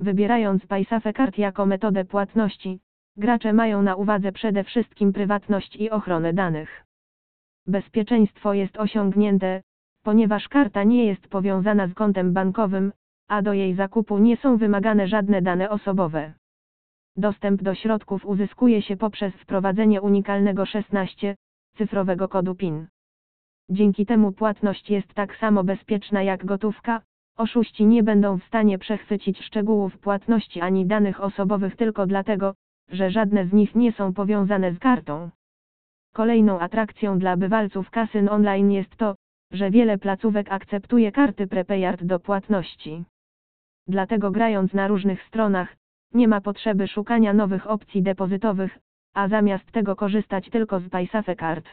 Wybierając Paysafe Card jako metodę płatności, gracze mają na uwadze przede wszystkim prywatność i ochronę danych. Bezpieczeństwo jest osiągnięte, ponieważ karta nie jest powiązana z kontem bankowym, a do jej zakupu nie są wymagane żadne dane osobowe. Dostęp do środków uzyskuje się poprzez wprowadzenie unikalnego 16 cyfrowego kodu PIN. Dzięki temu płatność jest tak samo bezpieczna jak gotówka, oszuści nie będą w stanie przechwycić szczegółów płatności ani danych osobowych tylko dlatego, że żadne z nich nie są powiązane z kartą. Kolejną atrakcją dla bywalców kasyn online jest to, że wiele placówek akceptuje karty prepaid do płatności. Dlatego grając na różnych stronach, nie ma potrzeby szukania nowych opcji depozytowych, a zamiast tego korzystać tylko z Paysafe Card.